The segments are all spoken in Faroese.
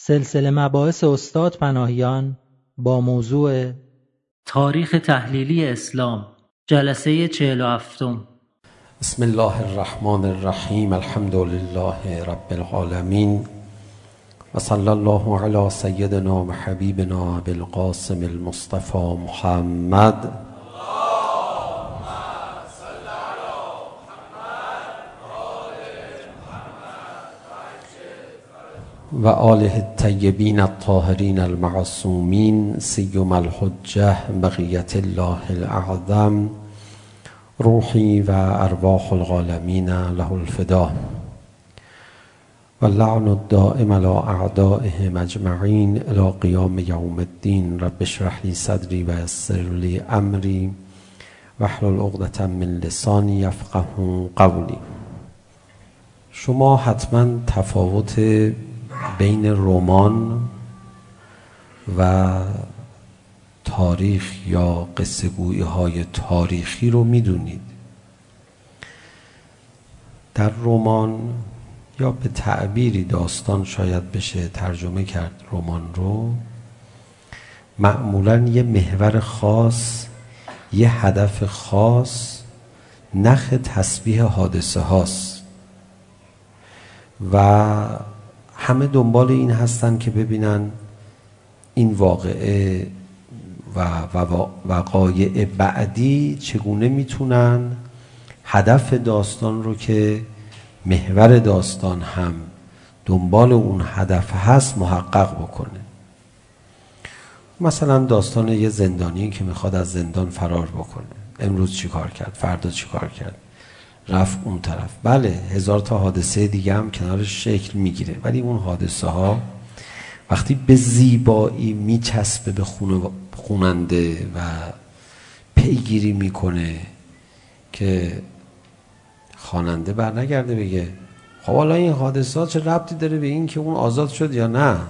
سلسله مباحث استاد پناهیان با موضوع تاریخ تحلیلی اسلام جلسه 47 بسم الله الرحمن الرحیم الحمد لله رب العالمین و صلی الله علی سیدنا و حبیبنا بالقاسم المصطفى محمد. وآله الطيبين الطاهرين المعصومين سيما الحجة بقية الله الأعظم روحي وأرواح الغالمين له الفداء واللعن الدائم على أعدائهم أجمعين إلى قيام يوم الدين رب اشرح لي صدري ويسر لي أمري واحلل عقدة من لسانی يفقه قولی شما حتما تفاوت بین رمان و تاریخ یا قصه گویی های تاریخی رو میدونید در رمان یا به تعبیری داستان شاید بشه ترجمه کرد رمان رو معمولا یه محور خاص یه هدف خاص نخ تسبیح حادثه هاست و همه دنبال این هستن که ببینن این واقعه و وقایع بعدی چگونه میتونن هدف داستان رو که محور داستان هم دنبال اون هدف هست محقق بکنه. مثلا داستان یه زندانی که میخواد از زندان فرار بکنه. امروز چیکار کرد؟ فردا چیکار کرد؟ رفت اون طرف. بله هزار تا حادثه دیگه هم کنارش شکل میگیره. ولی اون حادثه ها وقتی به زیبایی میچسبه به خوننده و پیگیری میکنه که خواننده بر نگرده بگه خب حالا این حادثه ها چه ربطی داره به این که اون آزاد شد یا نه؟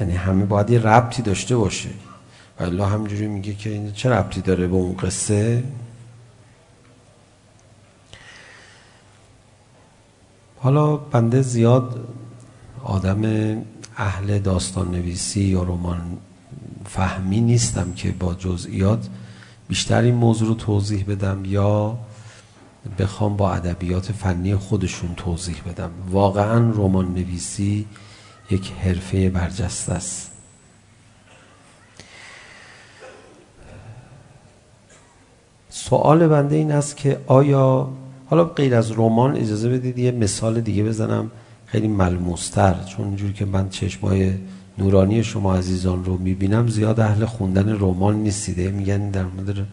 یعنی همه باید یه ربطی داشته باشه. و الله همجوری میگه که این چه ربطی داره به اون قصه؟ حالا بنده زیاد آدم اهل داستان نویسی یا رمان فهمی نیستم که با جزئیات بیشتر این موضوع رو توضیح بدم یا بخوام با ادبیات فنی خودشون توضیح بدم. واقعا رمان نویسی یک حرفه برجسته است. سوال بنده این است که آیا حالا غیر از رمان اجازه بدید یه مثال دیگه بزنم خیلی ملموستر چون اینجوری که من چشمای نورانی شما عزیزان رو میبینم زیاد اهل خوندن رمان نیستید. میگن در مورد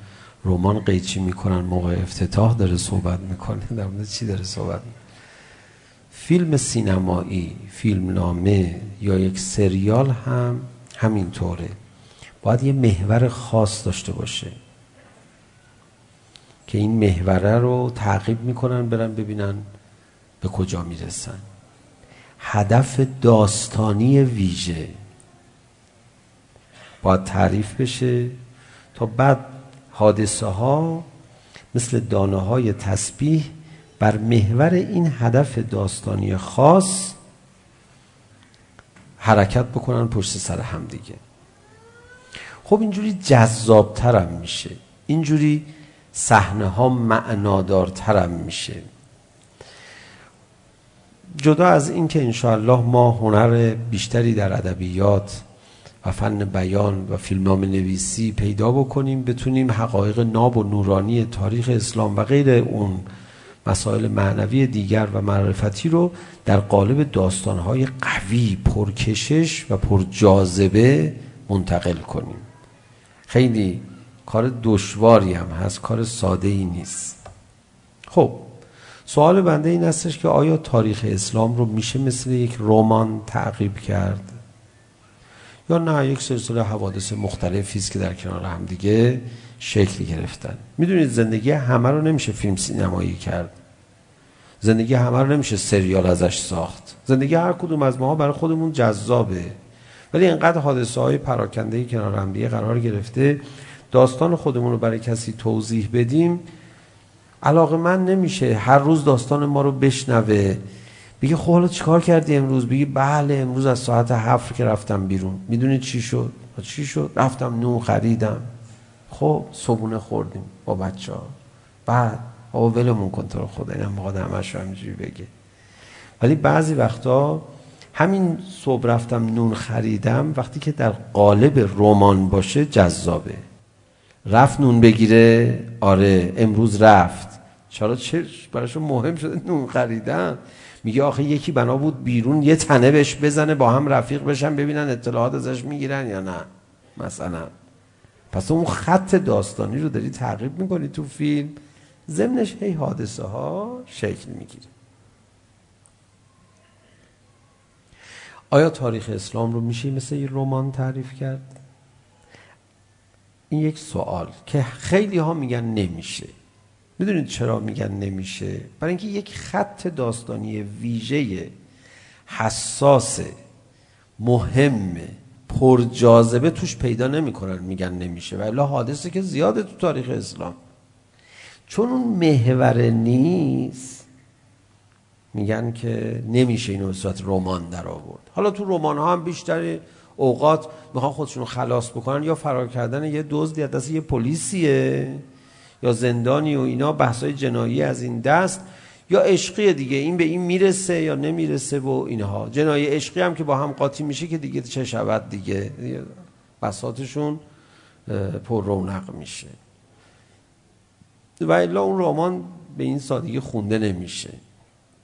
رمان قیچی میکنن موقع افتتاح داره صحبت میکنه در مورد چی داره صحبت فیلم سینمایی فیلم نامه یا یک سریال هم همینطوره. باید یه محور خاص داشته باشه. که این محوره رو تعقیب میکنن برن ببینن به کجا میرسن. هدف داستانی ویژه باید تعریف بشه تا بعد حادثه ها مثل دانه های تسبیح بر محور این هدف داستانی خاص حرکت بکنن پشت سر هم دیگه. خب اینجوری جذابتر هم میشه. اینجوری صحنه ها معنادارترم میشه. جدا از این که انشاءالله ما هنر بیشتری در ادبیات و فن بیان و فیلمنامه نویسی پیدا بکنیم بتونیم حقایق ناب و نورانی تاریخ اسلام و غیر اون مسائل معنوی دیگر و معرفتی رو در قالب داستان‌های قوی پرکشش و پرجاذبه منتقل کنیم. خیلی کار دشواری هم هست کار ساده ای نیست خب سوال بنده این هستش که آیا تاریخ اسلام رو میشه مثل یک رمان تعقیب کرد یا نه یک سلسله حوادث مختلفی است که در کنار هم دیگه شکل گرفتن میدونید زندگی همه رو نمیشه فیلم سینمایی کرد زندگی همه رو نمیشه سریال ازش ساخت. زندگی هر کدوم از ماها برای خودمون جذابه ولی اینقدر حادثه های پراکنده کنار هم دیگه قرار گرفته داستان خودمون رو برای کسی توضیح بدیم. علاقه من نمیشه هر روز داستان ما رو بشنوه. بگه خب حالا چیکار کردی امروز؟ بگی بله امروز از ساعت 7 که رفتم بیرون. میدونی چی شد؟ چی شد؟ رفتم نون خریدم. خب صبونه خوردیم با بچه ها بعد آقا ولمون کن تو رو خدا اینم بخواد همش همینجوری بگه. ولی بعضی وقتا همین صبح رفتم نون خریدم وقتی که در قالب رمان باشه جذابه. رفت نون بگیره. آره امروز رفت. چرا چه براشون مهم شده نون خریدن. میگه آخه یکی بنا بود بیرون یه تنه بهش بزنه با هم رفیق بشن ببینن اطلاعات ازش میگیرن یا نه. مثلا. پس اون خط داستانی رو داری تعقیب میکنی تو فیلم. زمنش هی حادثه ها شکل میگیره. آیا تاریخ اسلام رو میشه مثل یه رمان تعریف کرد؟ این یک سوال که خیلی ها میگن نمیشه. میدونید چرا میگن نمیشه؟ برای اینکه یک خط داستانی ویژه حساس مهم پر جاذبه توش پیدا نمیکنن میگن نمیشه ولی حادثه که زیاده تو تاریخ اسلام. چون اون محور نیست میگن که نمیشه اینو به صورت رمان در آورد حالا تو رمان ها هم بیشتر اوقات میخوان خودشون خلاص بکنن یا فرار کردن یه دزدی از دست یه پلیسیه یا زندانی و اینا بحثای جنایی از این دست یا عشقی دیگه. این به این میرسه یا نمیرسه و اینها. جنایی عشقی هم که با هم قاطی میشه که دیگه چه شود دیگه؟ بساتشون پر رونق میشه. و الا اون رمان به این سادگی خونده نمیشه.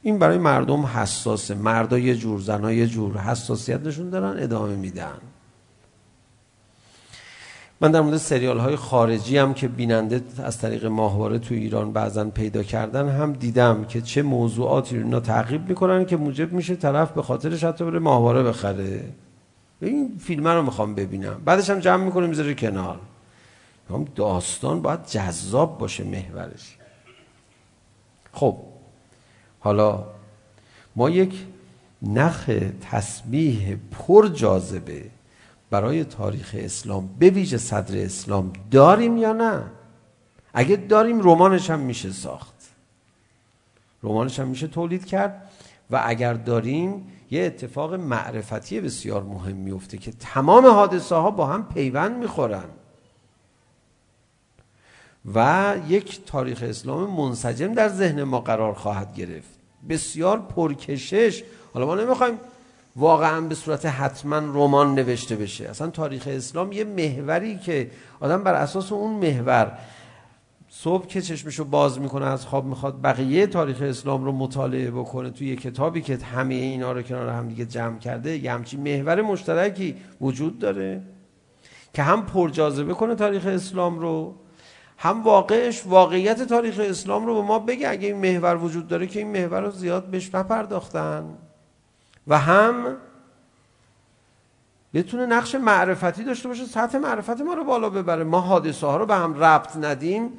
این برای مردم حساسه. مردا یه جور زنا یه جور حساسیتشون دارن ادامه میدن. من در مورد سریال های خارجی هم که بیننده از طریق ماهواره تو ایران بعضا پیدا کردن هم دیدم که چه موضوعاتی رو اینا تعقیب میکنن که موجب میشه طرف به خاطرش حتی بره ماهواره بخره. این فیلم رو میخوام ببینم. بعدش هم جمع میکنه میذاره کنار. هم داستان باید جذاب باشه محورش. خب. حالا ما یک نخ تسبیح پر جاذبه برای تاریخ اسلام به ویژه صدر اسلام داریم یا نه اگه داریم رمانش هم میشه ساخت رمانش هم میشه تولید کرد و اگر داریم یه اتفاق معرفتی بسیار مهم میفته که تمام حادثه ها با هم پیوند میخورن و یک تاریخ اسلام منسجم در ذهن ما قرار خواهد گرفت بسیار پرکشش حالا ما نمیخوایم واقعا به صورت حتما رمان نوشته بشه اصلا تاریخ اسلام یه محوری که آدم بر اساس اون محور صبح که چشمشو باز میکنه از خواب میخواد بقیه تاریخ اسلام رو مطالعه بکنه توی یه کتابی که همه اینا رو کنار هم دیگه جمع کرده یه همچین محور مشترکی وجود داره که هم پرجاذبه کنه تاریخ اسلام رو هم واقعش واقعیت تاریخ اسلام رو به ما بگه اگه این محور وجود داره که این محور رو زیاد بهش نپرداختن و هم بتونه نقش معرفتی داشته باشه سطح معرفت ما رو بالا ببره ما حادثه ها رو به هم ربط ندیم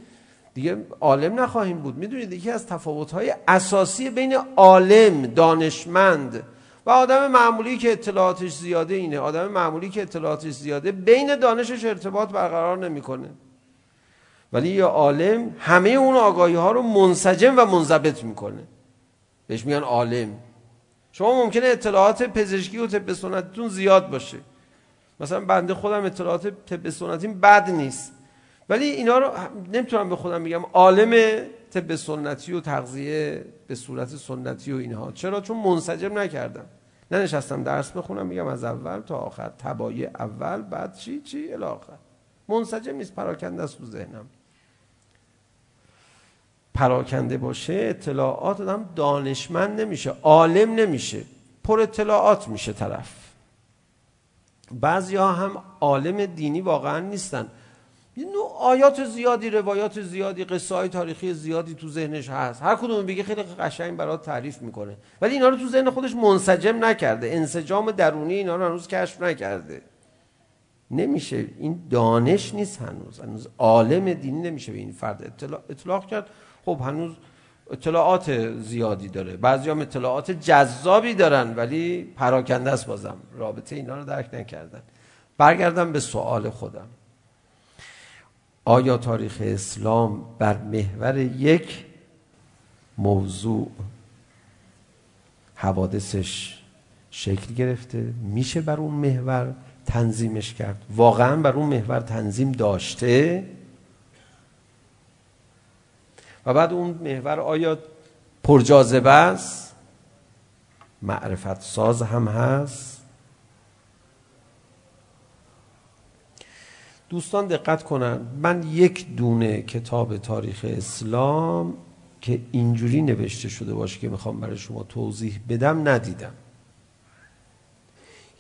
دیگه عالم نخواهیم بود میدونید یکی از تفاوت‌های اساسی بین عالم دانشمند و آدم معمولی که اطلاعاتش زیاده اینه آدم معمولی که اطلاعاتش زیاده بین دانشش ارتباط برقرار نمیکنه ولی یه عالم همه اون آگاهی ها رو منسجم و منضبط میکنه. بهش میگن عالم. شما ممکنه اطلاعات پزشکی و طب سنتیتون زیاد باشه. مثلا بنده خودم اطلاعات طب سنتیم بد نیست. ولی اینا رو نمیتونم به خودم بگم عالم طب سنتی و تغذیه به صورت سنتی و اینها. چرا؟ چون منسجم نکردم. ننشستم درس بخونم میگم از اول تا آخر. تبایع اول بعد چی؟ چی؟ الی آخر. منسجم نیست پراکنده است تو ذهنم. پراکنده باشه اطلاعات آدم دانشمند نمیشه عالم نمیشه پر اطلاعات میشه طرف. بعضی ها هم عالم دینی واقعا نیستن. یه نوع آیات زیادی روایات زیادی قصه های تاریخی زیادی تو ذهنش هست. هر کدوم بگه خیلی قشنگ برات تعریف میکنه. ولی اینا رو تو ذهن خودش منسجم نکرده. انسجام درونی اینا رو هنوز کشف نکرده. نمیشه. این دانش نیست هنوز. هنوز عالم دینی نمیشه به این فرد اطلاع, اطلاق کرد. خب هنوز اطلاعات زیادی داره. بعضی هم اطلاعات جذابی دارن ولی پراکنده است بازم. رابطه اینا رو درک نکردن. برگردم به سوال خودم. آیا تاریخ اسلام بر محور یک موضوع حوادثش شکل گرفته؟ میشه بر اون محور تنظیمش کرد؟ واقعا بر اون محور تنظیم داشته؟ و بعد اون محور آیا پرجاذبه است معرفت ساز هم هست دوستان دقت کنن من یک دونه کتاب تاریخ اسلام که اینجوری نوشته شده باشه که میخوام برای شما توضیح بدم ندیدم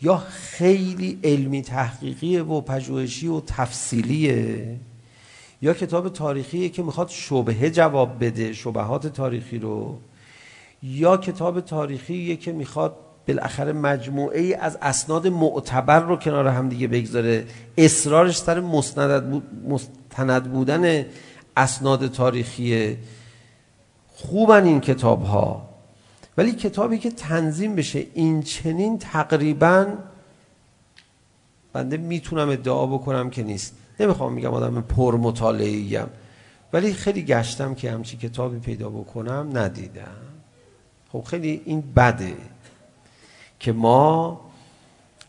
یا خیلی علمی تحقیقیه و پژوهشی و تفصیلیه یا کتاب تاریخی که میخواد شبهه جواب بده شبهات تاریخی رو. یا کتاب تاریخی که میخواد بالاخره مجموعه ای از اسناد معتبر رو کنار هم دیگه بگذاره. اصرارش سر مستند بود مستند بودن اسناد تاریخی خوبن این کتاب ها ولی کتابی که تنظیم بشه این چنین تقریبا بنده میتونم ادعا بکنم که نیست. نمیخوام میگم آدم پر مطالعه ولی خیلی گشتم که همچی کتابی پیدا بکنم ندیدم. خب خیلی این بده که ما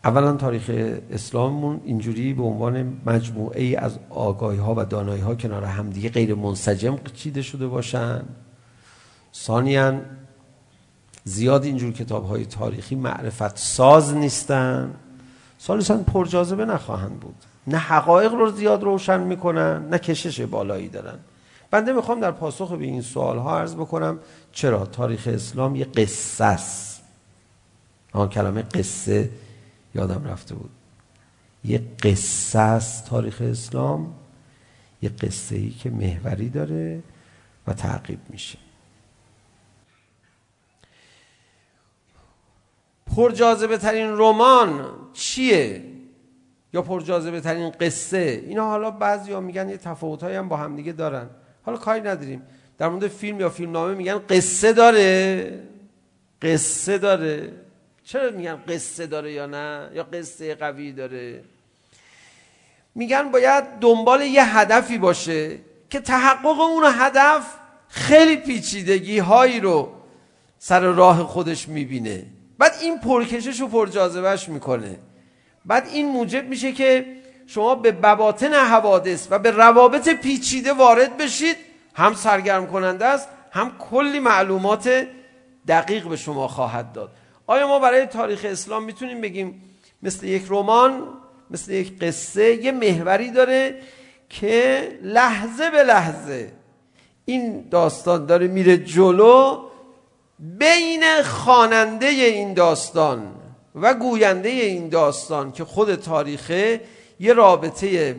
اولا تاریخ اسلاممون اینجوری به عنوان مجموعه ای از آگاهی ها و دانایی ها کنار هم دیگه غیر منسجم چیده شده باشن. ثانیا زیاد اینجور کتاب های تاریخی معرفت ساز نیستن. سالسان پرجاذبه نخواهند بود. نه حقایق رو زیاد روشن میکنن نه کشش بالایی دارن. بنده میخوام در پاسخ به این سوال ها عرض بکنم چرا تاریخ اسلام یه قصه است؟ آن کلمه قصه یادم رفته بود. یه قصه است تاریخ اسلام یه قصه ای که محوری داره و تعقیب میشه. پر جاذبه ترین رمان چیه؟ یا پرجاذبه ترین قصه. اینا حالا بعضیا میگن یه تفاوتایی هم با هم دیگه دارن. حالا کاری نداریم. در مورد فیلم یا فیلمنامه میگن قصه داره. قصه داره. چرا میگن قصه داره یا نه؟ یا قصه قوی داره؟ میگن باید دنبال یه هدفی باشه که تحقق اون هدف خیلی پیچیدگی هایی رو سر راه خودش میبینه. بعد این پرکشش و پرجاذبهش میکنه. بعد این موجب میشه که شما به بباطن حوادث و به روابط پیچیده وارد بشید. هم سرگرم کننده است هم کلی معلومات دقیق به شما خواهد داد. آیا ما برای تاریخ اسلام میتونیم بگیم مثل یک رمان مثل یک قصه یه محوری داره که لحظه به لحظه این داستان داره میره جلو بین خواننده این داستان. و گوینده این داستان که خود تاریخه یه رابطه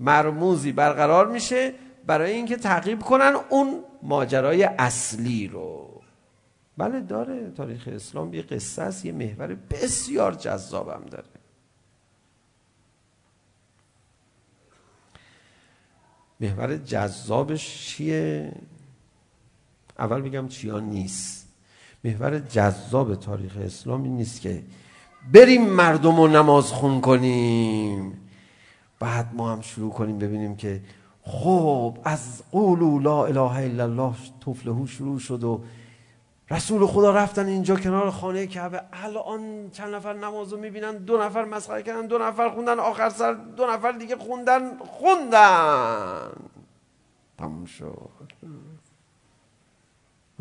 مرموزی برقرار میشه برای اینکه تعقیب کنن اون ماجرای اصلی رو. بله داره. تاریخ اسلام یه قصه است یه محور بسیار جذابم داره. محور جذابش چیه؟ اول بگم چیا نیست. محور جذاب تاریخ اسلام این نیست که بریم مردم رو نماز خون کنیم. بعد ما هم شروع کنیم ببینیم که خب از قولو لا اله الا الله تفلهو شروع شد و رسول خدا رفتن اینجا کنار خانه کعبه. الان چند نفر نماز رو میبینن؟ دو نفر مسخره کردن دو نفر خوندن آخر سر دو نفر دیگه خوندن خوندن. تموم شد.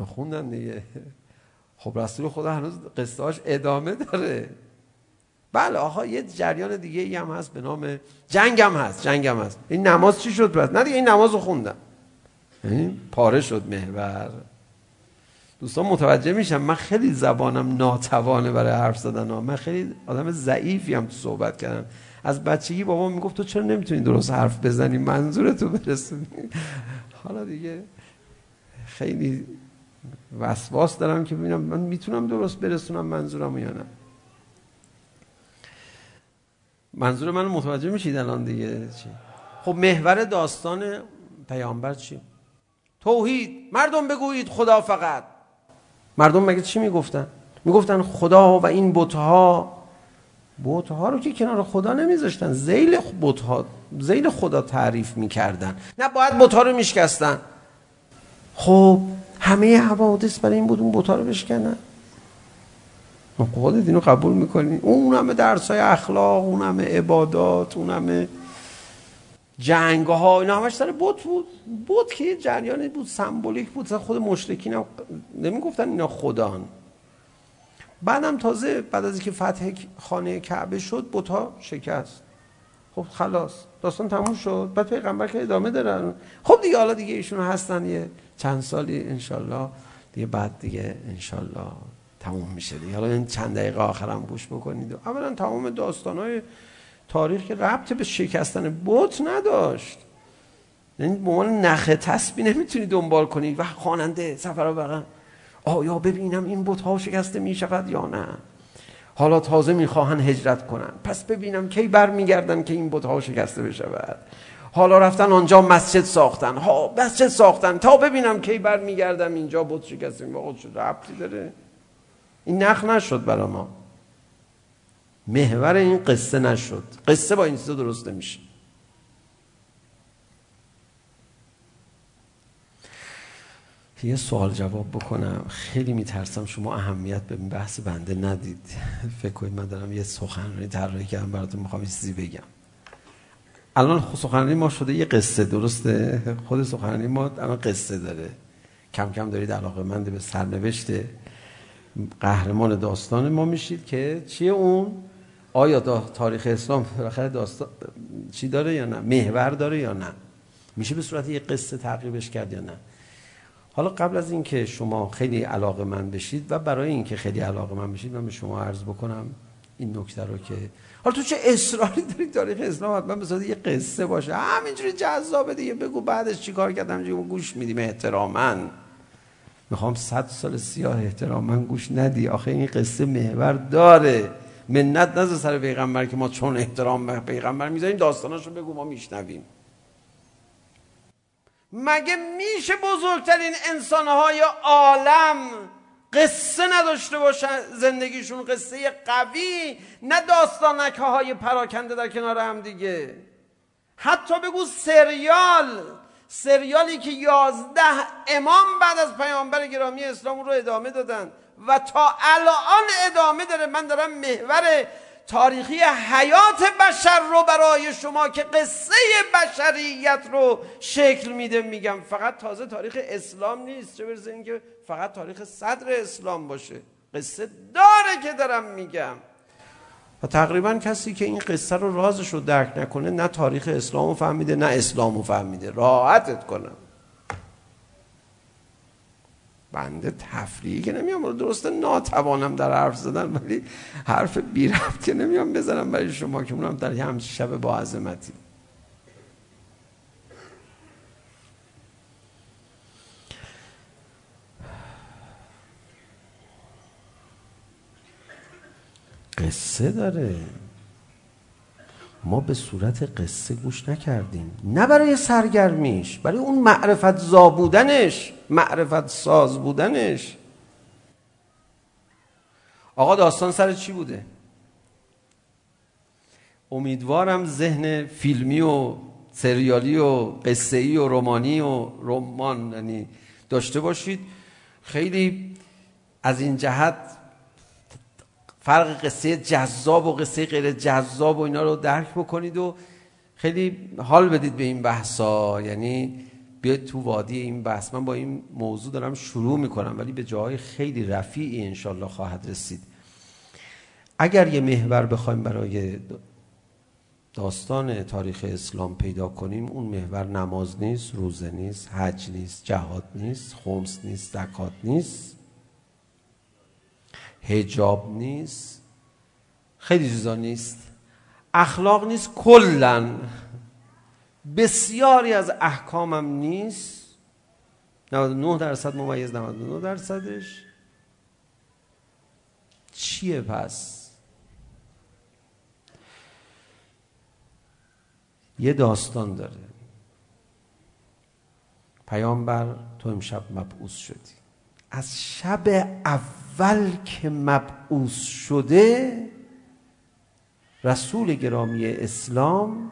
خوندن دیگه. خب رسول خدا هنوز قصه ادامه داره. بله آها یه جریان دیگه ای هم هست به نام جنگ هم هست جنگ هم هست. این نماز چی شد پس؟ نه دیگه این نماز رو خوندم. پاره شد محور. دوستان متوجه میشم من خیلی زبانم ناتوانه برای حرف زدن ها. من خیلی آدم ضعیفی هم تو صحبت کردم. از بچگی بابا میگفت تو چرا نمیتونی درست حرف بزنی؟ منظورتو برسونی حالا دیگه خیلی وسواس دارم که ببینم من میتونم درست برسونم منظورم یا نه. منظور من متوجه میشید الان دیگه چی؟ خب محور داستان پیامبر چی؟ توحید. مردم بگویید خدا فقط. مردم مگه چی میگفتن؟ میگفتن خدا و این بت ها رو که کنار خدا نمیذاشتن. ذیل بت ذیل خدا تعریف میکردن. نه باید بت رو میشکستن. خب همه حوادث برای این بود اون بت رو بشکنن. ما خود اینو قبول میکنی اون همه درس های اخلاق اون همه عبادات اون همه جنگ ها اینا همش سر بت بود بوت که جریان بود سمبولیک بود سر خود مشرکین هم نمیگفتن اینا خدان بعدم تازه بعد از اینکه فتح خانه کعبه شد بوت ها شکست خب خلاص داستان تموم شد بعد پیغمبر که ادامه دارن خب دیگه حالا دیگه ایشون هستن یه چند سالی ان دیگه بعد دیگه ان تموم میشه دیگه حالا این چند دقیقه آخرم گوش بکنید اولا تمام داستانهای تاریخ که ربط به شکستن بت نداشت یعنی به عنوان نخ تسبی نمیتونی دنبال کنی و خواننده سفر بقا آیا ببینم این بت ها شکسته میشود یا نه حالا تازه میخواهن هجرت کنن پس ببینم کی برمیگردن که این بت ها شکسته بشود حالا رفتن آنجا مسجد ساختن ها مسجد ساختن تا ببینم کی برمیگردم اینجا بت شکسته ما شد ربطی داره این نخ نشد برا ما محور این قصه نشد قصه با این چیزا درست نمیشه یه سوال جواب بکنم خیلی میترسم شما اهمیت به این بحث بنده ندید فکر کنید من دارم یه سخنرانی طراحی کردم براتون میخوام یه چیزی بگم الان سخنرانی ما شده یه قصه درسته خود سخنرانی ما الان قصه داره کم کم دارید علاقه مند به سرنوشت قهرمان داستان ما میشید که چیه اون آیا دا تاریخ اسلام بالاخره داستان چی داره یا نه محور داره یا نه میشه به صورت یه قصه تعقیبش کرد یا نه حالا قبل از اینکه شما خیلی علاقه من بشید و برای اینکه خیلی علاقه من بشید من به شما عرض بکنم این نکته رو که حالا تو چه اصراری داری تاریخ اسلام حتما به صورت یه قصه باشه همینجوری جذابه دیگه بگو بعدش چیکار کردم گوش میدیم احتراماً میخوام صد سال سیاه احترام من گوش ندی آخه این قصه محور داره منت نزد سر پیغمبر که ما چون احترام به پیغمبر میذاریم داستاناشو بگو ما میشنویم مگه میشه بزرگترین انسانهای عالم قصه نداشته باشن زندگیشون قصه قوی نه داستانک های پراکنده در کنار هم دیگه حتی بگو سریال سریالی که یازده امام بعد از پیامبر گرامی اسلام رو ادامه دادن و تا الان ادامه داره من دارم محور تاریخی حیات بشر رو برای شما که قصه بشریت رو شکل میده میگم فقط تازه تاریخ اسلام نیست چه برسه اینکه فقط تاریخ صدر اسلام باشه قصه داره که دارم میگم و تقریبا کسی که این قصه رو رازش رو درک نکنه نه تاریخ اسلام رو فهمیده نه اسلام رو فهمیده راحتت کنم بنده تفریحی که نمیام درسته ناتوانم در حرف زدن ولی حرف بی رفت که نمیام بزنم برای شما که اونم در هم شب با عظمتی قصه داره. ما به صورت قصه گوش نکردیم. نه برای سرگرمیش برای اون معرفت زا بودنش معرفت ساز بودنش. آقا داستان سر چی بوده؟ امیدوارم ذهن فیلمی و سریالی و قصه ای و رومانی و رمان یعنی داشته باشید. خیلی از این جهت فرق قصه جذاب و قصه غیر جذاب و اینا رو درک بکنید و خیلی حال بدید به این بحثا. یعنی بیاید تو وادی این بحث. من با این موضوع دارم شروع میکنم ولی به جاهای خیلی رفیعی انشالله خواهد رسید. اگر یه محور بخوایم برای داستان تاریخ اسلام پیدا کنیم اون محور نماز نیست روزه نیست حج نیست جهاد نیست خمس نیست زکات نیست. هجاب نیست خیلی چیزا نیست اخلاق نیست کلا بسیاری از احکامم نیست 99 درصد ممیز 99 درصدش چیه پس یه داستان داره پیامبر تو امشب مبعوث شدی از شب اول اول که مبعوث شده رسول گرامی اسلام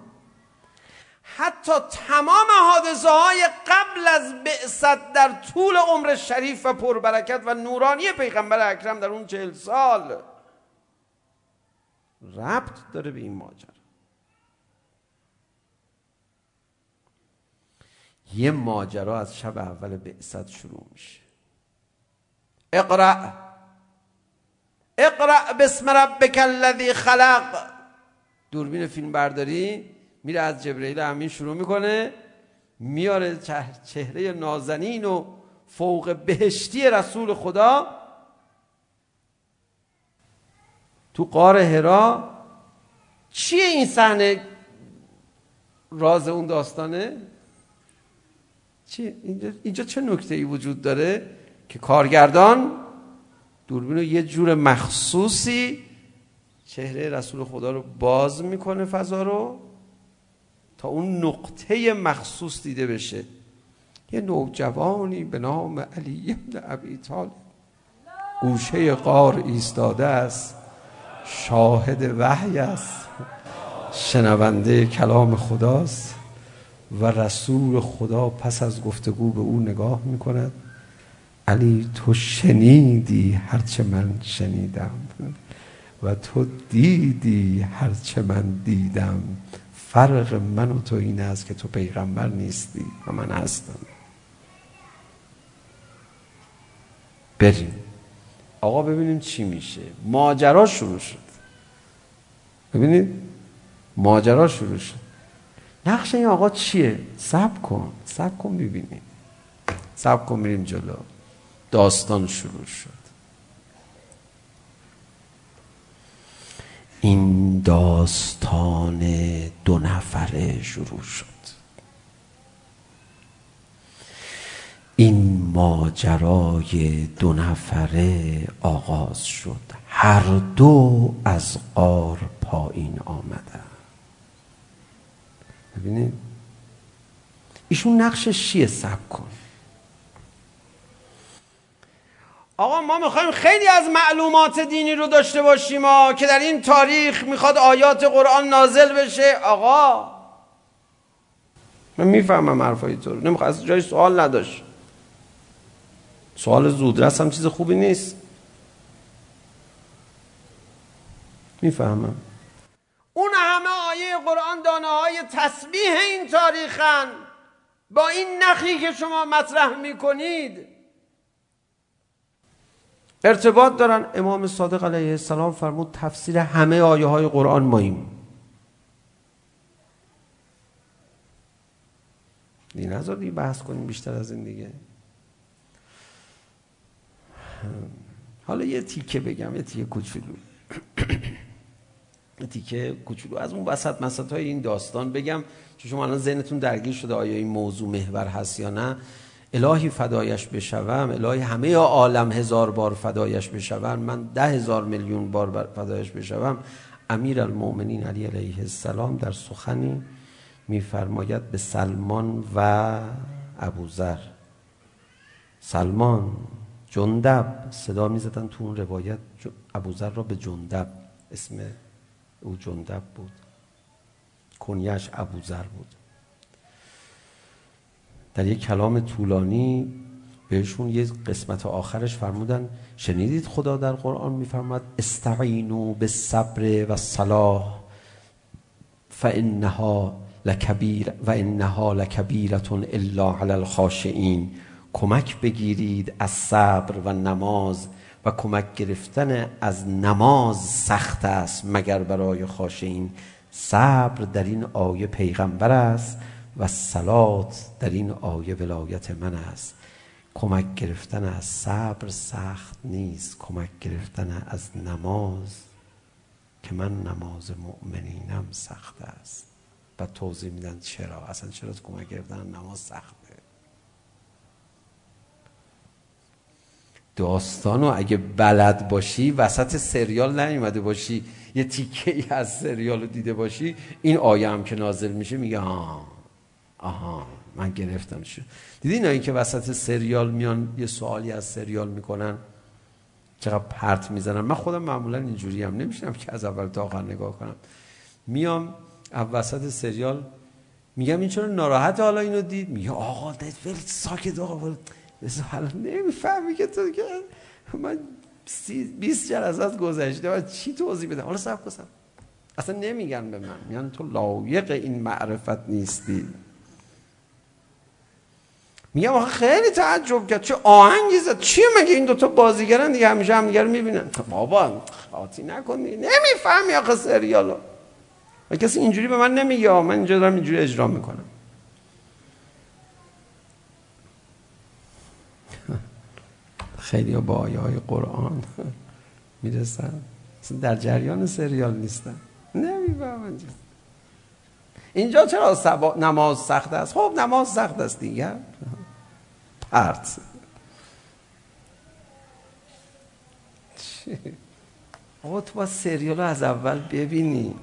حتی تمام حادثه های قبل از بعثت در طول عمر شریف و پربرکت و نورانی پیغمبر اکرم در اون چهل سال ربط داره به این ماجرا یه ماجرا از شب اول بعثت شروع میشه اقرأ اقرأ بسم ربك الذی خلق. دوربین فیلم برداری میره از جبرئیل امین شروع میکنه میاره چهره نازنین و فوق بهشتی رسول خدا. تو قار هرا چیه این صحنه؟ راز اون داستانه؟ چی اینجا اینجا چه نکته ای وجود داره که کارگردان دوربین رو یه جور مخصوصی چهره رسول خدا رو باز میکنه فضا رو تا اون نقطه مخصوص دیده بشه. یه نوجوانی به نام علی ابن ابی طالب. گوشه قار ایستاده است. شاهد وحی است. شنونده کلام خداست. و رسول خدا پس از گفتگو به او نگاه میکند. علی تو شنیدی هرچه من شنیدم و تو دیدی هرچه من دیدم فرق من و تو این است که تو پیغمبر نیستی و من هستم بریم آقا ببینیم چی میشه ماجرا شروع شد ببینید ماجرا شروع شد نقش این آقا چیه سب کن سب کن ببینید سب کن میریم جلو داستان شروع شد این داستان دو نفره شروع شد این ماجرای دو نفره آغاز شد هر دو از قار پایین آمده ببینید ایشون نقشش چیه سب کن آقا ما میخوایم خیلی از معلومات دینی رو داشته باشیم که در این تاریخ میخواد آیات قرآن نازل بشه. آقا من میفهمم حرفای تو رو. نمیخوام از جای سوال نداشت. سوال زودرس هم چیز خوبی نیست. میفهمم. اون همه آیه قرآن دانه های تسبیح این تاریخن. با این نخی که شما مطرح میکنید ارتباط دارن امام صادق علیه السلام فرمود تفسیر همه آیه های قرآن ماییم دین نظر دیگه بحث کنیم بیشتر از این دیگه. حالا یه تیکه بگم یه تیکه کوچولو. یه تیکه کوچولو. از اون وسط مسط های این داستان بگم چون شما الان ذهنتون درگیر شده آیا این موضوع محور هست یا نه. الهی فدایش بشوم الهی همه عالم هزار بار فدایش بشوم من ده هزار میلیون بار فدایش بشوم امیر المؤمنین علی علیه السلام در سخنی میفرماید به سلمان و ابوذر سلمان جندب صدا میزدن تو اون روایت ابوذر را به جندب اسم او جندب بود کنیش ابوذر بود در یک کلام طولانی بهشون یه قسمت آخرش فرمودن شنیدید خدا در قرآن میفرماد استعینوا بالصبر و صلاح فانها لکبیر و انها لکبیره الا علی الخاشعین. کمک بگیرید از صبر و نماز و کمک گرفتن از نماز سخت است مگر برای خاشعین. صبر در این آیه پیغمبر است. و سلات در این آیه ولایت من است کمک گرفتن از صبر سخت نیست کمک گرفتن از نماز که من نماز مؤمنینم سخت است و توضیح میدن چرا اصلا چرا کمک گرفتن نماز سخته داستانو اگه بلد باشی وسط سریال نیومده باشی یه تیکه ای از سریال رو دیده باشی این آیه هم که نازل میشه میگه ها آها من گرفتم شو دیدین این که وسط سریال میان یه سوالی از سریال میکنن چقدر پرت میزنن من خودم معمولا اینجوری هم نمیشنم که از اول تا آخر نگاه کنم میام از وسط سریال میگم این چرا ناراحت حالا اینو دید میگه آقا دت ول ساکت آقا ول حالا نمیفهمی که تو که من 20 جلسات از گذشته و چی توضیح بدم حالا صبر کن اصلا نمیگن به من میگن تو لایق این معرفت نیستی میگم آخه خیلی تعجب کرد چه آهنگی زد چیه مگه این دوتا بازیگرن دیگه همیشه هم دیگر میبینن بابا خاطی نکنی نمیفهمی آخه سریالو و کسی اینجوری به من نمیگه من اینجا دارم اینجوری اجرا میکنم خیلی با آیه های قرآن میرسن در جریان سریال نیستن نمیفهمن اینجا چرا نماز سخت است خب نماز سخت است دیگه Arts. آقا تو باید سریال رو از اول ببینی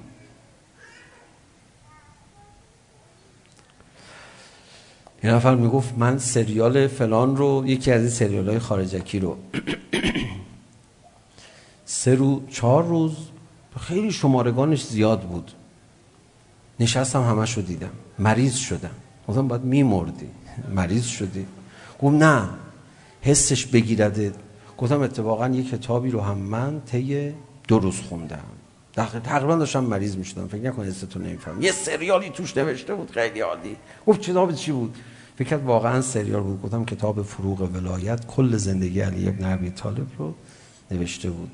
یه نفر میگفت من سریال فلان رو یکی از این سریال های خارجکی رو سه رو چهار روز خیلی شمارگانش زیاد بود نشستم همش رو دیدم مریض شدم گفتم باید میمردی مریض شدی گفت نه حسش بگیرده. گفتم اتفاقا یه کتابی رو هم من طی دو روز خوندم. تقریبا داشتم مریض میشدم. فکر نکن حستو نمیفهم یه سریالی توش نوشته بود خیلی عالی. گفت کتاب چی بود؟ فکر کرد واقعا سریال بود. گفتم کتاب فروغ ولایت. کل زندگی علی ابن ابی طالب رو نوشته بود.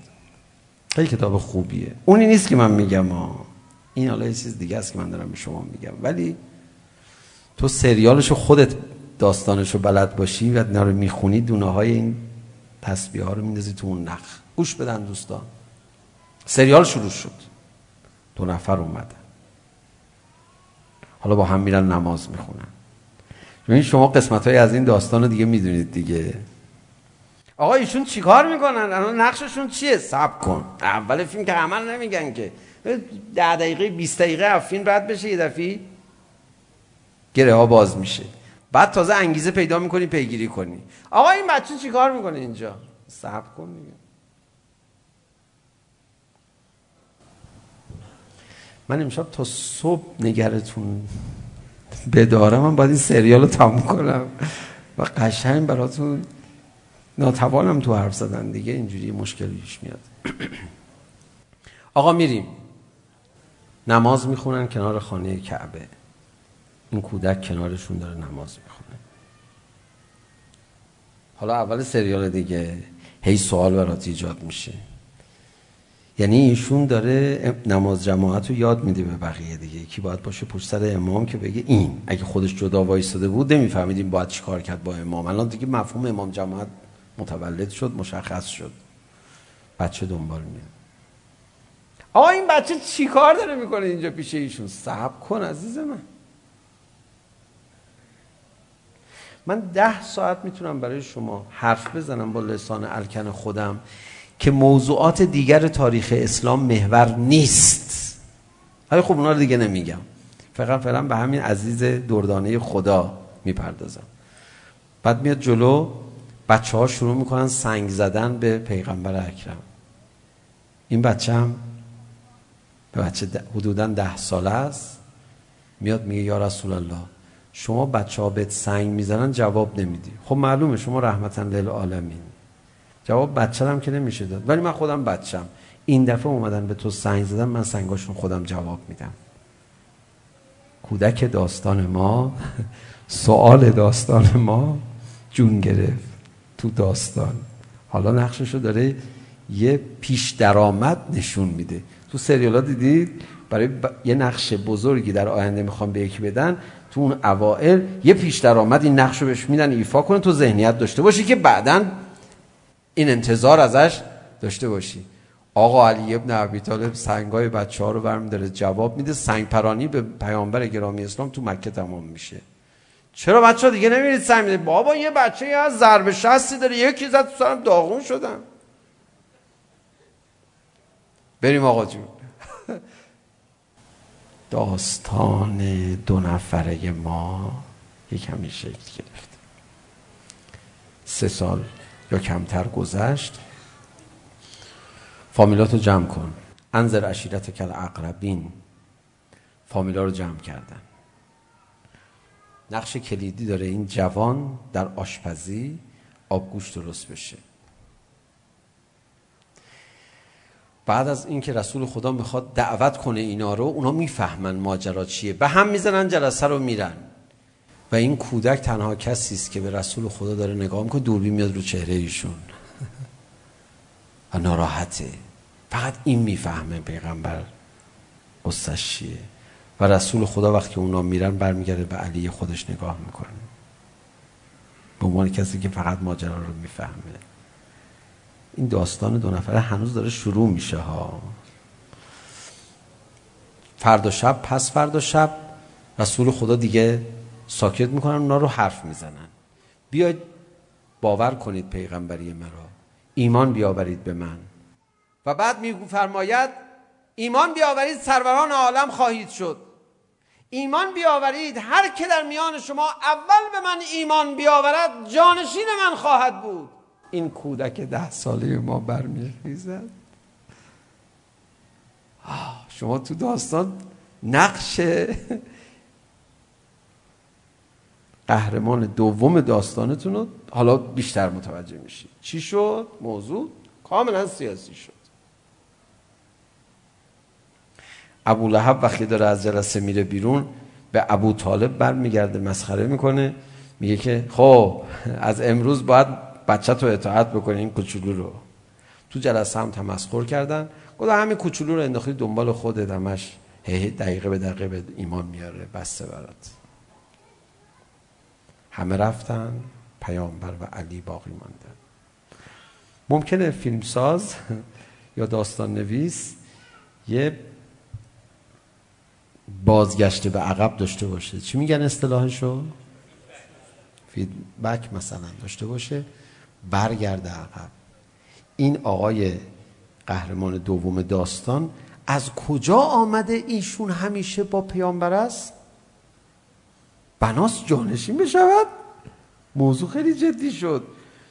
خیلی کتاب خوبیه. اونی نیست که من میگم ها این حالا یه چیز دیگه است که من دارم به شما میگم. ولی تو سریالشو خودت داستانش رو بلد باشی و اینا رو میخونی دونه های این تسبیح ها رو میندازی تو اون نخ. گوش بدن دوستان. سریال شروع شد. دو نفر اومدن. حالا با هم میرن نماز میخونن. ببین شما قسمت های از این داستان رو دیگه میدونید دیگه. آقا ایشون چیکار میکنن؟ الان نقششون چیه؟ صبر کن. اول فیلم که عمل نمیگن که. 10 دقیقه 20 دقیقه فیلم رد بشه یه دفعه. گره ها باز میشه. بعد تازه انگیزه پیدا میکنی پیگیری کنی. آقا این بچه چیکار میکنه اینجا؟ صبر کن دیگه. من امشب تا صبح نگرتون بدارم من باید این سریال رو تموم کنم. و قشنگ براتون ناتوانم تو حرف زدن دیگه اینجوری مشکل پیش میاد. آقا میریم. نماز میخونن کنار خانه کعبه. این کودک کنارشون داره نماز میخونه. حالا اول سریال دیگه هی سوال برات ایجاد میشه یعنی ایشون داره نماز جماعت رو یاد میده به بقیه دیگه کی باید باشه پشت سر امام که بگه این اگه خودش جدا وایساده بود نمیفهمیدیم باید چیکار کرد با امام الان دیگه مفهوم امام جماعت متولد شد مشخص شد بچه دنبال میاد آقا این بچه چیکار داره میکنه اینجا پیش ایشون صبر کن عزیز من من ده ساعت میتونم برای شما حرف بزنم با لسان الکن خودم که موضوعات دیگر تاریخ اسلام محور نیست. ولی خب اونا رو دیگه نمیگم. فقط فعلا به همین عزیز دردانه خدا میپردازم. بعد میاد جلو بچه ها شروع میکنن سنگ زدن به پیغمبر اکرم. این بچه هم به بچه ده، حدودا ده ساله است. میاد میگه یا رسول الله شما بچه ها بهت سنگ میزنن جواب نمیدی. خب معلومه شما رحمتا للعالمین. جواب بچه هم که نمیشه داد. ولی من خودم بچم این دفعه اومدن به تو سنگ زدن من سنگاشون خودم جواب میدم. کودک داستان ما سوال داستان ما جون گرفت تو داستان. حالا نقششو داره یه پیش درآمد نشون میده. تو سریالا دیدید؟ برای ب... یه نقش بزرگی در آینده میخوام به یکی بدن. تو اون اوائل یه پیش درآمد این نقش رو بهش میدن ایفا کنه تو ذهنیت داشته باشی که بعدا این انتظار ازش داشته باشی. آقا علی ابن ابی طالب سنگای بچه ها رو برمیداره جواب میده. سنگ پرانی به پیامبر گرامی اسلام تو مکه تمام میشه. چرا بچه ها دیگه نمیرید سنگ میده بابا یه بچه یه از ضرب شستی داره. یکی زد تو سرم داغون شدم. بریم آقا جون. داستان دو نفره ما. یک همین شکل گرفت. سه سال یا کمتر گذشت. فامیلاتو جمع کن. انظر عشیرت کل اقربین. فامیلا رو جمع کردن. نقش کلیدی داره این جوان در آشپزی آبگوش درست بشه. بعد از اینکه رسول خدا میخواد دعوت کنه اینا رو اونا میفهمن ماجرا چیه. به هم میزنن جلسه رو میرن. و این کودک تنها کسی است که به رسول خدا داره نگاه میکنه دوربین میاد رو چهره ایشون. و ناراحته. فقط این میفهمه پیغمبر قصهش چیه. و رسول خدا وقتی اونا میرن برمیگرده به علی خودش نگاه میکنه. به عنوان کسی که فقط ماجرا رو میفهمه. این داستان دو نفره هنوز داره شروع میشه ها. فردا شب پس فردا شب رسول خدا دیگه ساکت میکنن اونا رو حرف میزنن. بیاید باور کنید پیغمبری مرا. ایمان بیاورید به من. و بعد میگو فرماید ایمان بیاورید سروران عالم خواهید شد. ایمان بیاورید هر که در میان شما اول به من ایمان بیاورد جانشین من خواهد بود. این کودک ده ساله ما برمیخیزد شما تو داستان نقش قهرمان دوم داستانتون رو حالا بیشتر متوجه میشید چی شد موضوع کاملا سیاسی شد ابو لحب وقتی داره از جلسه میره بیرون به ابو طالب برمیگرده مسخره میکنه میگه که خب از امروز باید بچه تو اطاعت بکنه این کوچولو رو. تو جلسه هم تمسخر کردن. گفت همین کوچولو رو انداختی دنبال خودت همش هی دقیقه به دقیقه به ایمان میاره بسته برات. همه رفتن پیامبر و علی باقی ماندن ممکنه فیلمساز یا داستان نویس یه بازگشت به عقب داشته باشه. چی میگن اصطلاحشو؟ فیدبک مثلا داشته باشه. برگرده. عقب این آقای قهرمان دوم داستان از کجا آمده ایشون همیشه با پیامبر است؟ بناس جانشین بشود موضوع خیلی جدی شد.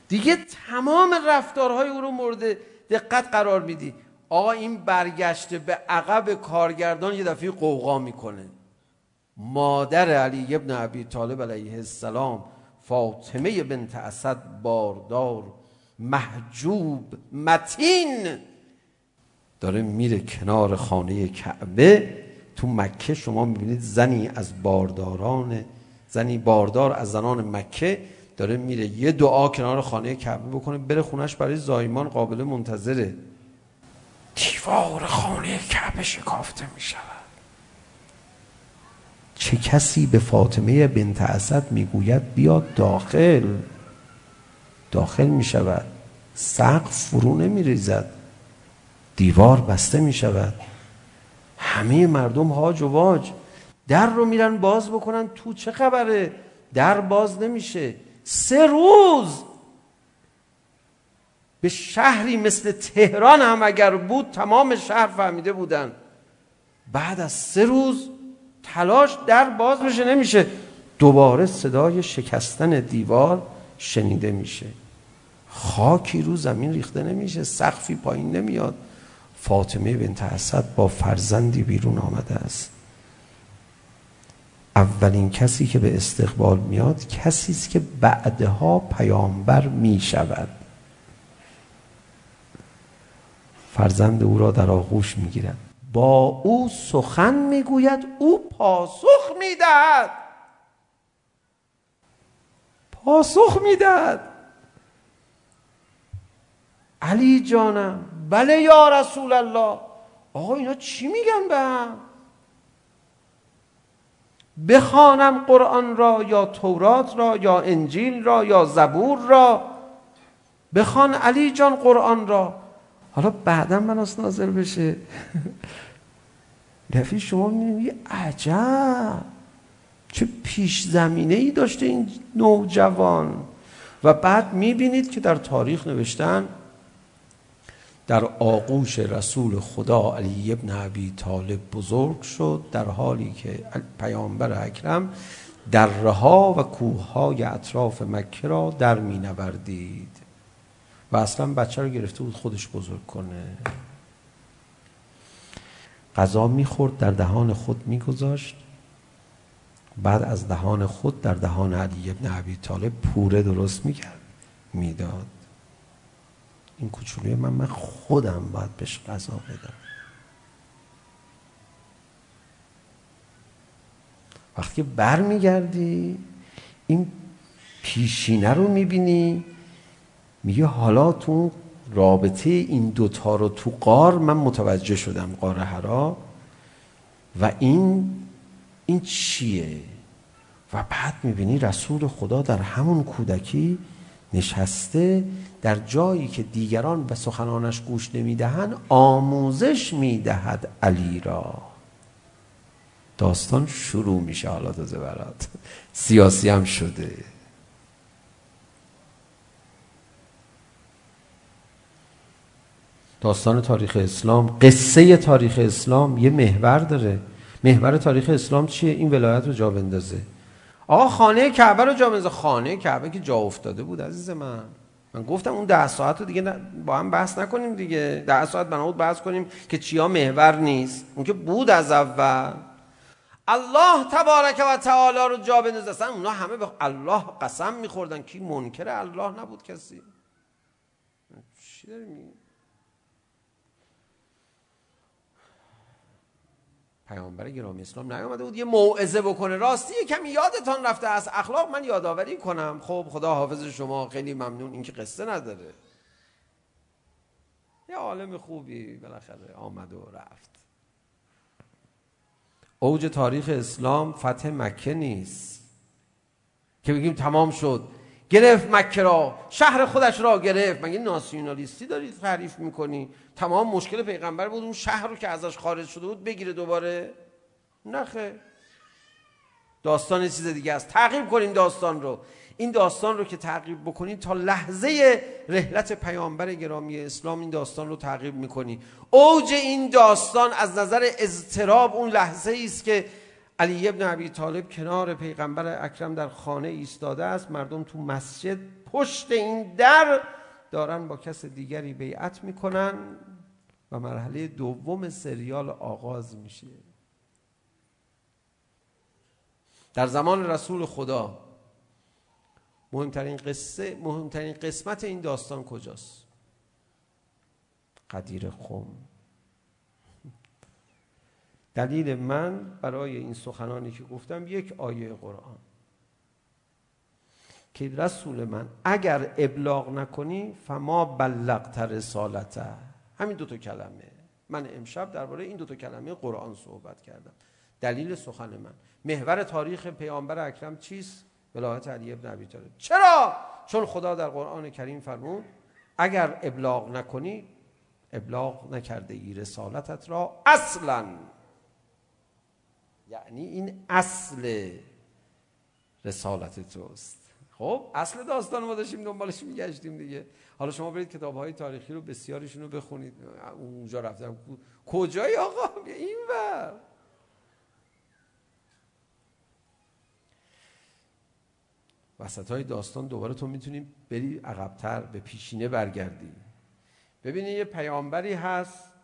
دیگه تمام رفتارهای او رو مورد دقت قرار میدی. آقا این برگشته به عقب کارگردان یه دفعه قوقا میکنه. مادر علی ابن ابی طالب علیه السلام فاطمه بنت اسد باردار محجوب متین داره میره کنار خانه کعبه تو مکه شما میبینید زنی از بارداران زنی باردار از زنان مکه داره میره یه دعا کنار خانه کعبه بکنه بره خونش برای زایمان قابل منتظره دیوار خانه کعبه شکافته میشه چه کسی به فاطمه بنت اسد میگوید بیا داخل. داخل می شود سقف فرو نمی ریزد دیوار بسته می شود همه مردم هاج و واج. در رو میرن باز بکنن. تو چه خبره؟ در باز نمیشه. سه روز به شهری مثل تهران هم اگر بود تمام شهر فهمیده بودن. بعد از سه روز تلاش در باز میشه نمیشه. دوباره صدای شکستن دیوار شنیده میشه. خاکی رو زمین ریخته نمیشه سقفی پایین نمیاد. فاطمه بنت اسد با فرزندی بیرون آمده است. اولین کسی که به استقبال میاد کسی است که بعدها پیامبر می شود فرزند او را در آغوش می گیرد با او سخن میگوید او پاسخ میدهد. پاسخ میدهد. علی جانم بله یا رسول الله. آقا اینا چی میگن به هم؟ بخوانم قرآن را یا تورات را یا انجیل را یا زبور را. بخوان علی جان قرآن را. حالا بعدا من از نازل بشه. رفیق شما میبینی عجب چه پیش زمینه ای داشته این نوجوان و بعد میبینید که در تاریخ نوشتن در آغوش رسول خدا علی ابن ابی طالب بزرگ شد در حالی که پیامبر اکرم در رها و کوههای اطراف مکه را در مینوردید و اصلا بچه رو گرفته بود خودش بزرگ کنه غذا میخورد در دهان خود میگذاشت. بعد از دهان خود در دهان علی ابن عبی طالب پوره درست میکرد میداد. این کوچولوی من من خودم باید بهش غذا بدم. وقتی بر میگردی این پیشینه رو میبینی میگه حالا تو رابطه این دوتا رو تو قار من متوجه شدم قار حرا و این این چیه؟ و بعد میبینی رسول خدا در همون کودکی نشسته در جایی که دیگران به سخنانش گوش نمیدهند آموزش میدهد علی را. داستان شروع میشه حالا تازه برات. سیاسی هم شده. داستان تاریخ اسلام قصه تاریخ اسلام یه محور داره محور تاریخ اسلام چیه این ولایت رو جا بندازه آقا خانه کعبه رو جا بندازه خانه کعبه که جا افتاده بود عزیز من من گفتم اون 10 ساعت رو دیگه با هم بحث نکنیم دیگه 10 ساعت بنا بود بحث کنیم که چیا محور نیست اون که بود از اول الله تبارک و تعالی رو جا بندازه اصلا اونا همه به الله قسم میخوردن کی منکر الله نبود کسی چی داری میگی پیامبر گرامی اسلام نیامده بود یه موعظه بکنه راستی کمی یادتان رفته از اخلاق من یادآوری کنم خب خدا حافظ شما خیلی ممنون این که قصه نداره یه عالم خوبی بالاخره آمد و رفت اوج تاریخ اسلام فتح مکه نیست که بگیم تمام شد گرفت مکه را. شهر خودش را گرفت. مگه ناسیونالیستی دارید تعریف میکنی؟ تمام مشکل پیغمبر بود اون شهر رو که ازش خارج شده بود بگیره دوباره. نخه داستان چیز دیگه است. تعقیب کنین داستان رو. این داستان رو که تعقیب بکنین تا لحظه رحلت پیامبر گرامی اسلام این داستان رو تعقیب میکنی. اوج این داستان از نظر اضطراب اون لحظه ای است که علی ابن ابی طالب کنار پیغمبر اکرم در خانه ایستاده است. مردم تو مسجد پشت این در دارن با کس دیگری بیعت میکنن و مرحله دوم سریال آغاز میشه. در زمان رسول خدا مهمترین قصه مهمترین قسمت این داستان کجاست؟ قدیر خم دلیل من برای این سخنانی که گفتم یک آیه قرآن. که رسول من اگر ابلاغ نکنی فما بلغت رسالته. همین دو تا کلمه. من امشب درباره این دو تا کلمه قرآن صحبت کردم. دلیل سخن من. محور تاریخ پیامبر اکرم چیست؟ ولایت علی ابن ابی طالب. چرا؟ چون خدا در قرآن کریم فرمود اگر ابلاغ نکنی ابلاغ نکرده ای رسالتت را اصلا. یعنی این اصل رسالت توست خب اصل داستان ما داشتیم دنبالش میگشتیم دیگه حالا شما برید کتاب‌های تاریخی رو بسیاریشون رو بخونید اونجا رفتم کجای آقا این ور وسط های داستان دوباره تو میتونیم بری عقبتر به پیشینه برگردی ببینید یه پیامبری هست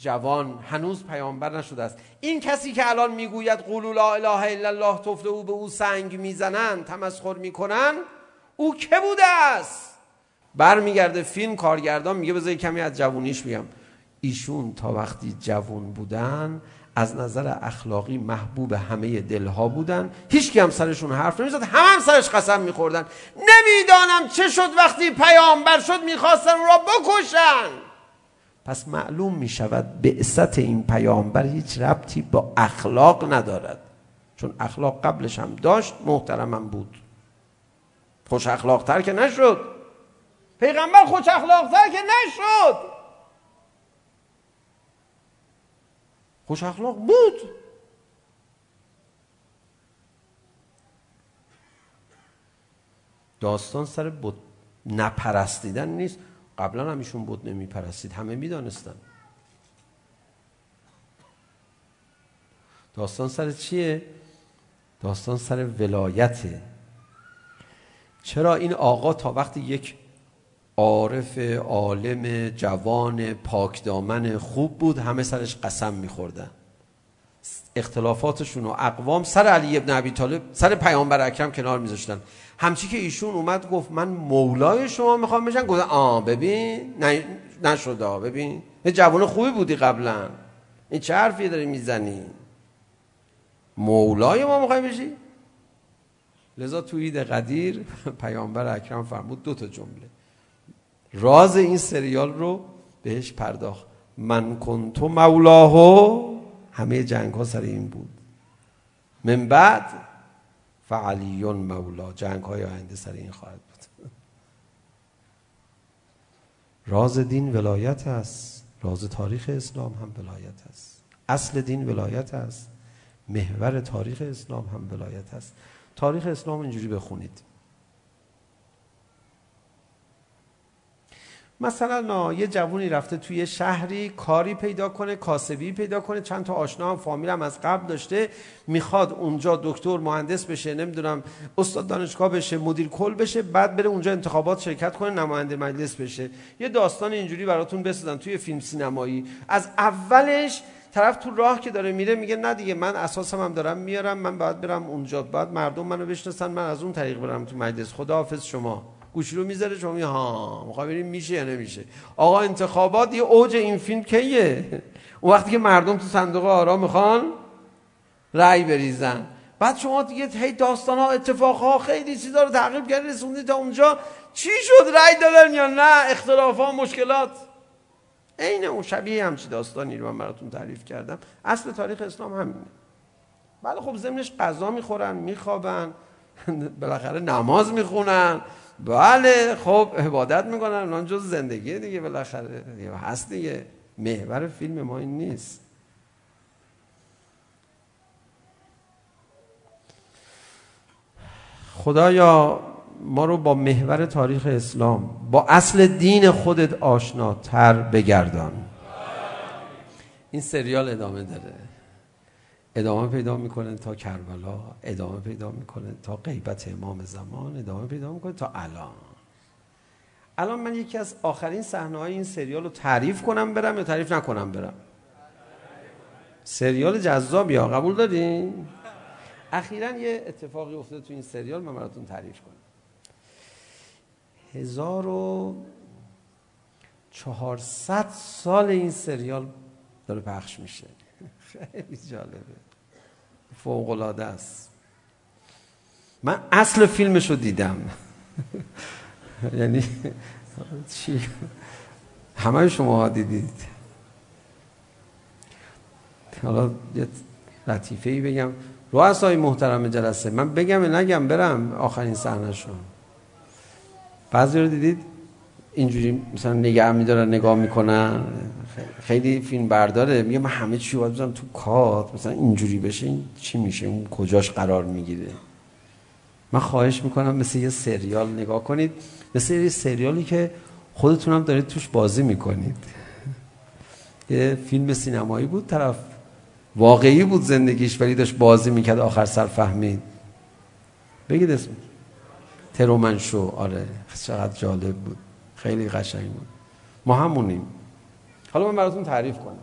جوان هنوز پیامبر نشده است. این کسی که الان میگوید قولوا لا اله الا الله تفته او به او سنگ میزنن تمسخر میکنن او که بوده است؟ برمیگرده فیلم کارگردان میگه بذار کمی از جوونیش میگم ایشون تا وقتی جوون بودن از نظر اخلاقی محبوب همه دلها بودن. هیچ کی هم سرشون حرف نمیزد هم هم سرش قسم میخوردن. نمیدانم چه شد وقتی پیامبر شد میخواستن او را بکشن. پس معلوم می شود بعثت این پیامبر هیچ ربطی با اخلاق ندارد چون اخلاق قبلش هم داشت محترمم بود خوش اخلاق تر که نشد پیغمبر خوش اخلاق تر که نشد خوش اخلاق بود داستان سر بود نپرستیدن نیست قبلا هم ایشون بود نمی پرستید همه می دانستن. داستان سر چیه؟ داستان سر ولایته چرا این آقا تا وقتی یک عارف عالم جوان پاکدامن خوب بود همه سرش قسم می‌خوردن اختلافاتشون و اقوام سر علی ابن ابی طالب سر پیامبر اکرم کنار میذاشتن همچی که ایشون اومد گفت من مولای شما میخوام بشن گفت آ ببین نه نشد ببین یه جوان خوبی بودی قبلا این چه حرفی داری میزنی مولای ما میخوای بشی لذا تو عید قدیر پیامبر اکرم فرمود دو تا جمله راز این سریال رو بهش پرداخت من کنتو مولاهو همه جنگ ها سر این بود من بعد و علیون مولا جنگ های آینده سر این خواهد بود. راز دین ولایت است. راز تاریخ اسلام هم ولایت است. اصل دین ولایت است. محور تاریخ اسلام هم ولایت است. تاریخ اسلام اینجوری بخونید. مثلا نا یه جوونی رفته توی شهری کاری پیدا کنه کاسبی پیدا کنه چند تا آشنا هم فامیل هم از قبل داشته میخواد اونجا دکتر مهندس بشه نمیدونم استاد دانشگاه بشه مدیر کل بشه بعد بره اونجا انتخابات شرکت کنه نماینده مجلس بشه. یه داستان اینجوری براتون بسازن توی فیلم سینمایی. از اولش طرف تو راه که داره میره میگه نه دیگه من اساسم هم دارم میارم من باید برم اونجا بعد مردم منو بشناسن من از اون طریق برم تو مجلس. خداحافظ شما. گوشیلو میذاره شما میگه ها میخوای بریم میشه یا نمیشه؟ آقا انتخابات یه اوج این فیلم کیه؟ اون وقتی که مردم تو صندوق آرا میخوان رأی بریزن. بعد شما دیگه هی داستان ها اتفاق ها خیلی چیزا رو تعقیب کردی رسوندی تا اونجا. چی شد؟ رأی دادن یا نه؟ اختلاف ها مشکلات. عین اون شبیه همچی داستانی رو من براتون تعریف کردم. اصل تاریخ اسلام همینه. بله خب ضمنش غذا میخورن میخوابن بالاخره نماز میخونن. بله خب عبادت میکنن اون جز زندگی دیگه بالاخره دیگه هست دیگه محور فیلم ما این نیست خدایا ما رو با محور تاریخ اسلام با اصل دین خودت آشناتر بگردان این سریال ادامه داره ادامه پیدا میکنه تا کربلا ادامه پیدا میکنه تا غیبت امام زمان ادامه پیدا میکنه تا الان الان من یکی از آخرین صحنه های این سریال رو تعریف کنم برم یا تعریف نکنم برم سریال جذاب یا قبول دارین اخیرا یه اتفاقی افتاده تو این سریال من براتون تعریف کنم 1400 سال این سریال داره پخش میشه خیلی جالبه فوقلاده است من اصل فیلمش رو دیدم یعنی چی همه شما ها دیدید حالا یه لطیفه ای بگم رؤسای محترم جلسه من بگم نگم برم آخرین صحنه شون بعضی رو دیدید اینجوری مثلا نگه میدارن نگاه میکنن خیلی فیلم برداره. میگه من همه چی باید بزنم تو کات مثلا اینجوری بشه این چی میشه؟ اون کجاش قرار میگیره؟ من خواهش میکنم مثل یه سریال نگاه کنید. مثل یه سریالی که خودتون هم دارید توش بازی میکنید. یه فیلم سینمایی بود طرف واقعی بود زندگیش ولی داشت بازی میکرد آخر سر فهمید. بگید اسم ترومنشو آره چقدر جالب بود. خیلی قشنگ بود. ما همونیم. حالا من براتون تعریف کنم.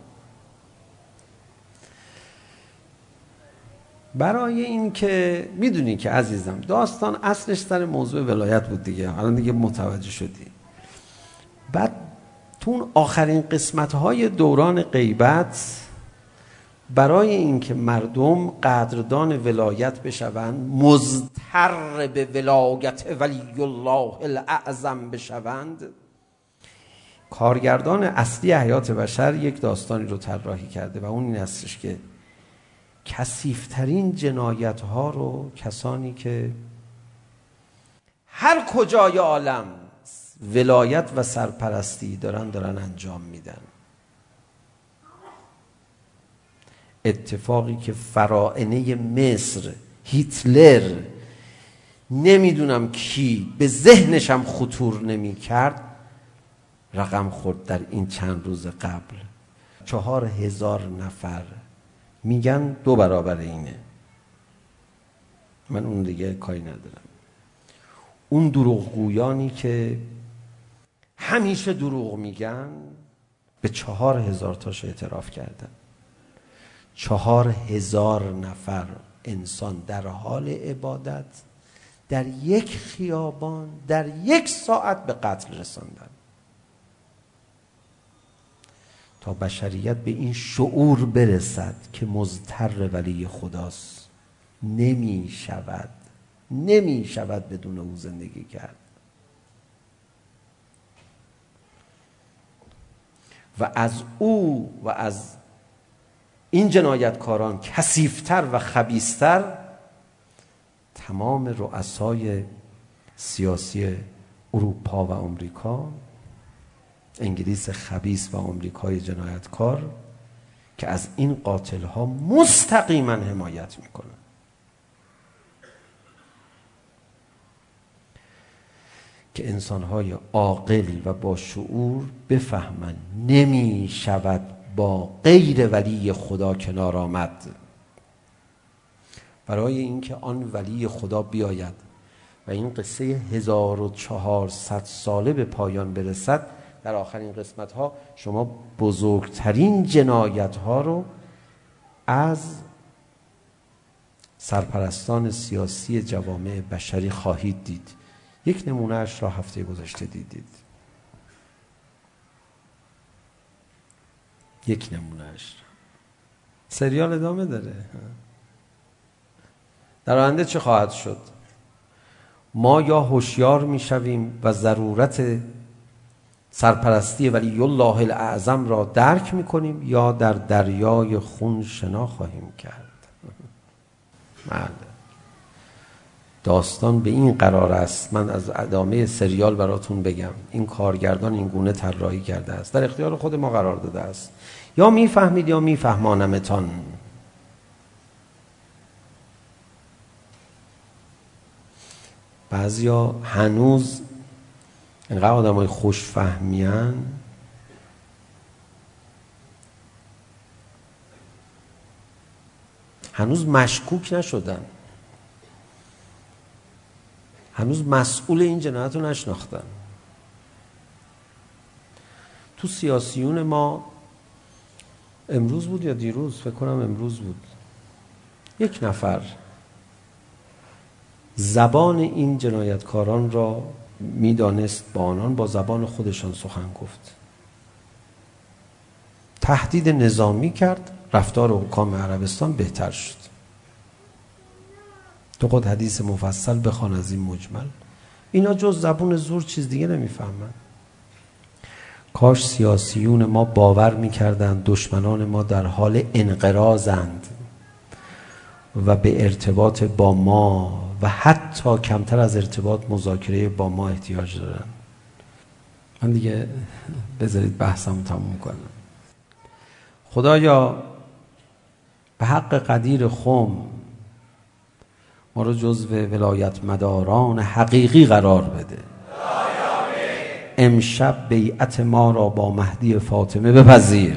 برای اینکه میدونی که عزیزم داستان اصلش سر موضوع ولایت بود دیگه. الان دیگه متوجه شدی. بعد تو آخرین قسمت های دوران غیبت برای اینکه مردم قدردان ولایت بشوند مزتر به ولایت ولی الله الاعظم بشوند کارگردان اصلی حیات بشر یک داستانی رو طراحی کرده و اون این هستش که کثیف‌ترین جنایت ها رو کسانی که هر کجای عالم ولایت و سرپرستی دارن دارن انجام میدن. اتفاقی که فراعنه مصر هیتلر نمیدونم کی به ذهنش هم خطور نمی کرد رقم خورد در این چند روز قبل چهار هزار نفر میگن دو برابر اینه من اون دیگه کاری ندارم اون دروغگویانی که همیشه دروغ میگن به چهار هزار تاش اعتراف کردن چهار هزار نفر انسان در حال عبادت در یک خیابان در یک ساعت به قتل رساندن تا بشریت به این شعور برسد که مزتر ولی خداست نمی شود نمی شود بدون او زندگی کرد و از او و از این جنایتکاران کسیفتر و خبیستر تمام رؤسای سیاسی اروپا و آمریکا انگلیس خبیس و آمریکای جنایتکار که از این قاتل ها مستقیما حمایت میکنن که انسان های عاقل و با شعور بفهمن نمی شود با غیر ولی خدا کنار آمد. برای اینکه آن ولی خدا بیاید و این قصه 1400 ساله به پایان برسد در آخرین قسمت ها شما بزرگترین جنایت ها رو از سرپرستان سیاسی جوامع بشری خواهید دید. یک نمونه اش را هفته گذشته دیدید. یک نمونهش سریال ادامه داره در آینده چه خواهد شد ما یا هوشیار میشویم و ضرورت سرپرستی ولی الله الاعظم را درک میکنیم یا در دریای خون شنا خواهیم کرد بله داستان به این قرار است. من از ادامه سریال براتون بگم. این کارگردان این گونه طراحی کرده است. در اختیار خود ما قرار داده است. یا میفهمید یا میفهمانمتان. بعضیا هنوز اینقدر آدم های خوش فهمیان هنوز مشکوک نشدن. هنوز مسئول این جنایت رو نشناختن. تو سیاسیون ما امروز بود یا دیروز؟ فکر کنم امروز بود. یک نفر زبان این جنایتکاران را میدانست با آنان با زبان خودشان سخن گفت. تهدید نظامی کرد رفتار حکام عربستان بهتر شد. تو خود حدیث مفصل بخوان از این مجمل اینا جز زبون زور چیز دیگه نمیفهمن کاش سیاسیون ما باور میکردند دشمنان ما در حال انقراضند و به ارتباط با ما و حتی کمتر از ارتباط مذاکره با ما احتیاج دارن من دیگه بذارید بحثم تموم کنم خدایا به حق قدیر خم ما رو جزو ولایت مداران حقیقی قرار بده. امشب بیعت ما را با مهدی فاطمه بپذیر.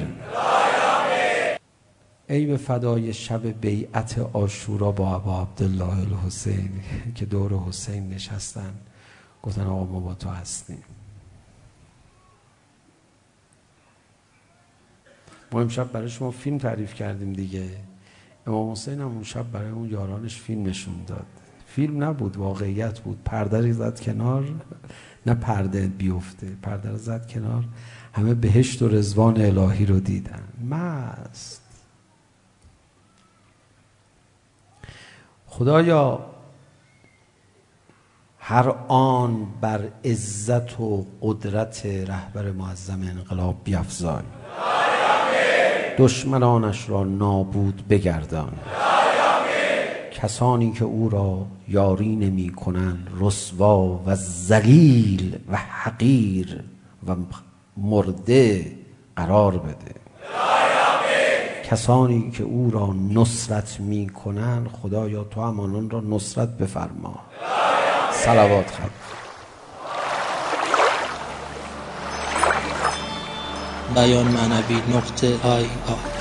ای به فدای شب بیعت آشورا با ابا عبدالله الحسین که دور حسین نشستن. گفتن آقا ما با تو هستیم. ما امشب برای شما فیلم تعریف کردیم دیگه. امام حسین هم اون شب برای اون یارانش فیلم نشون داد فیلم نبود واقعیت بود پرده زد کنار نه پرده بیفته پرده زد کنار همه بهشت و رزوان الهی رو دیدن مست خدایا هر آن بر عزت و قدرت رهبر معظم انقلاب بیفزای دشمنانش را نابود بگردان کسانی که او را یاری نمی کنند رسوا و ذلیل و حقیر و مرده قرار بده کسانی که او را نصرت می کنند خدایا تو هم آنان را نصرت بفرما صلوات خدا بیان معنوی نقطه آی آی